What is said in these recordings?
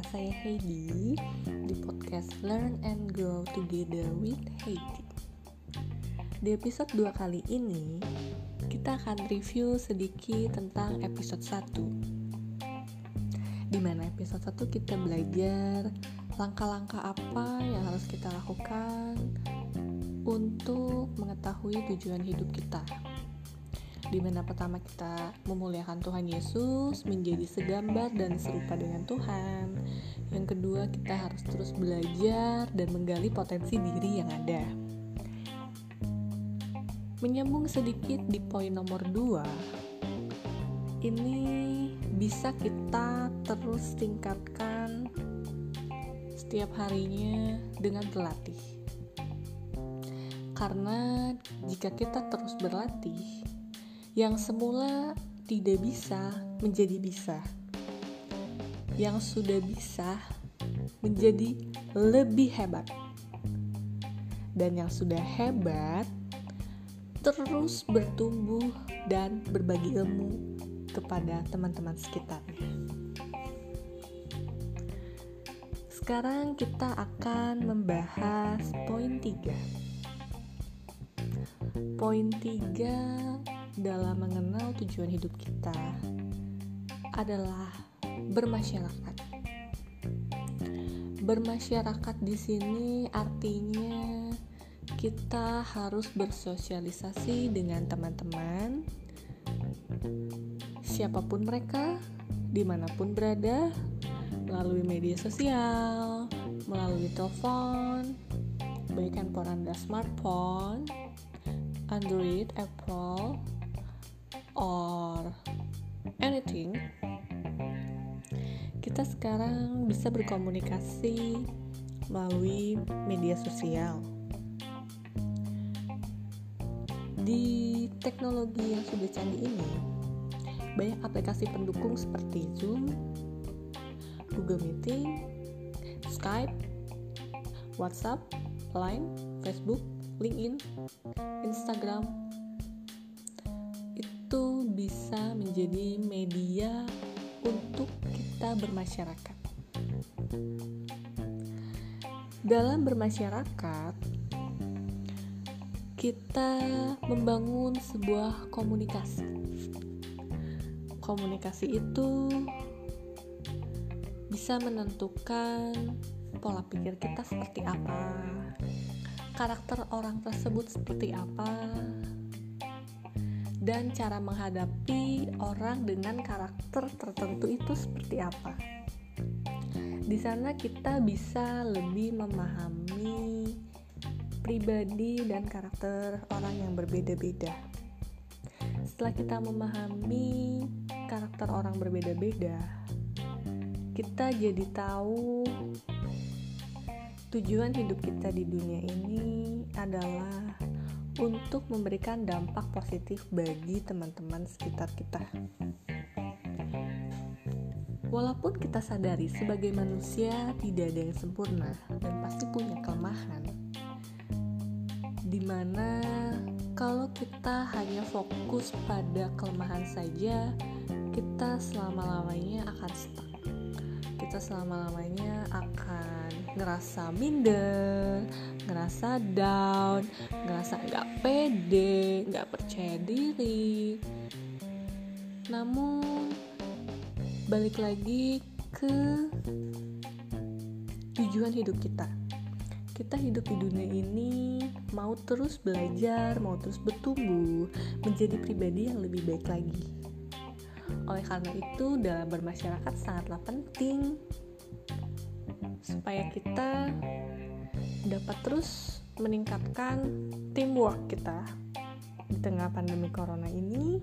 Heidi di podcast Learn and Grow Together with Heidi. Di episode 2 kali ini, kita akan review sedikit tentang episode 1. Di mana episode 1 kita belajar langkah-langkah apa yang harus kita lakukan untuk mengetahui tujuan hidup kita di mana pertama kita memuliakan Tuhan Yesus, menjadi segambar dan serupa dengan Tuhan. Yang kedua, kita harus terus belajar dan menggali potensi diri yang ada. Menyambung sedikit di poin nomor dua, ini bisa kita terus tingkatkan setiap harinya dengan berlatih. Karena jika kita terus berlatih, yang semula tidak bisa menjadi bisa. Yang sudah bisa menjadi lebih hebat. Dan yang sudah hebat terus bertumbuh dan berbagi ilmu kepada teman-teman sekitarnya. Sekarang kita akan membahas poin 3. Poin 3 dalam mengenal tujuan hidup kita adalah bermasyarakat. Bermasyarakat di sini artinya kita harus bersosialisasi dengan teman-teman, siapa pun mereka, di mana pun berada, melalui media sosial, melalui telepon, baik handphone Anda smartphone, Android, Apple, or anything, kita sekarang bisa berkomunikasi melalui media sosial. Di teknologi yang sudah canggih ini, banyak aplikasi pendukung seperti Zoom, Google Meeting, Skype, WhatsApp, Line, Facebook, LinkedIn, Instagram, itu bisa menjadi media untuk kita bermasyarakat. Dalam bermasyarakat, kita membangun sebuah komunikasi. Komunikasi itu bisa menentukan pola pikir kita seperti apa, karakter orang tersebut seperti apa, dan cara menghadapi orang dengan karakter tertentu itu seperti apa. Di sana kita bisa lebih memahami pribadi dan karakter orang yang berbeda-beda. Setelah kita memahami karakter orang berbeda-beda, kita jadi tahu tujuan hidup kita di dunia ini adalah untuk memberikan dampak positif bagi teman-teman sekitar kita. Walaupun kita sadari sebagai manusia tidak ada yang sempurna dan pasti punya kelemahan, di mana kalau kita hanya fokus pada kelemahan saja, kita selama-lamanya akan stuck. Kita selama-lamanya akan ngerasa minder, ngerasa down, ngerasa nggak pede, nggak percaya diri. Namun balik lagi ke tujuan hidup kita. Kita hidup di dunia ini mau terus belajar, mau terus bertumbuh, menjadi pribadi yang lebih baik lagi. Oleh karena itu, dalam bermasyarakat sangatlah penting supaya kita dapat terus meningkatkan teamwork kita di tengah pandemi corona ini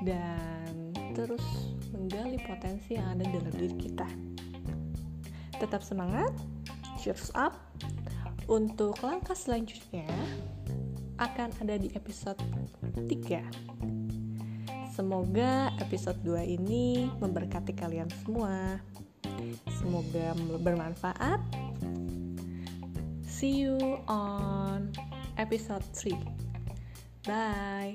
dan terus menggali potensi yang ada dalam diri kita. Tetap semangat, cheers up. Untuk langkah selanjutnya akan ada di episode 3. Semoga episode 2 ini memberkati kalian semua. Semoga bermanfaat See you on episode 3. Bye.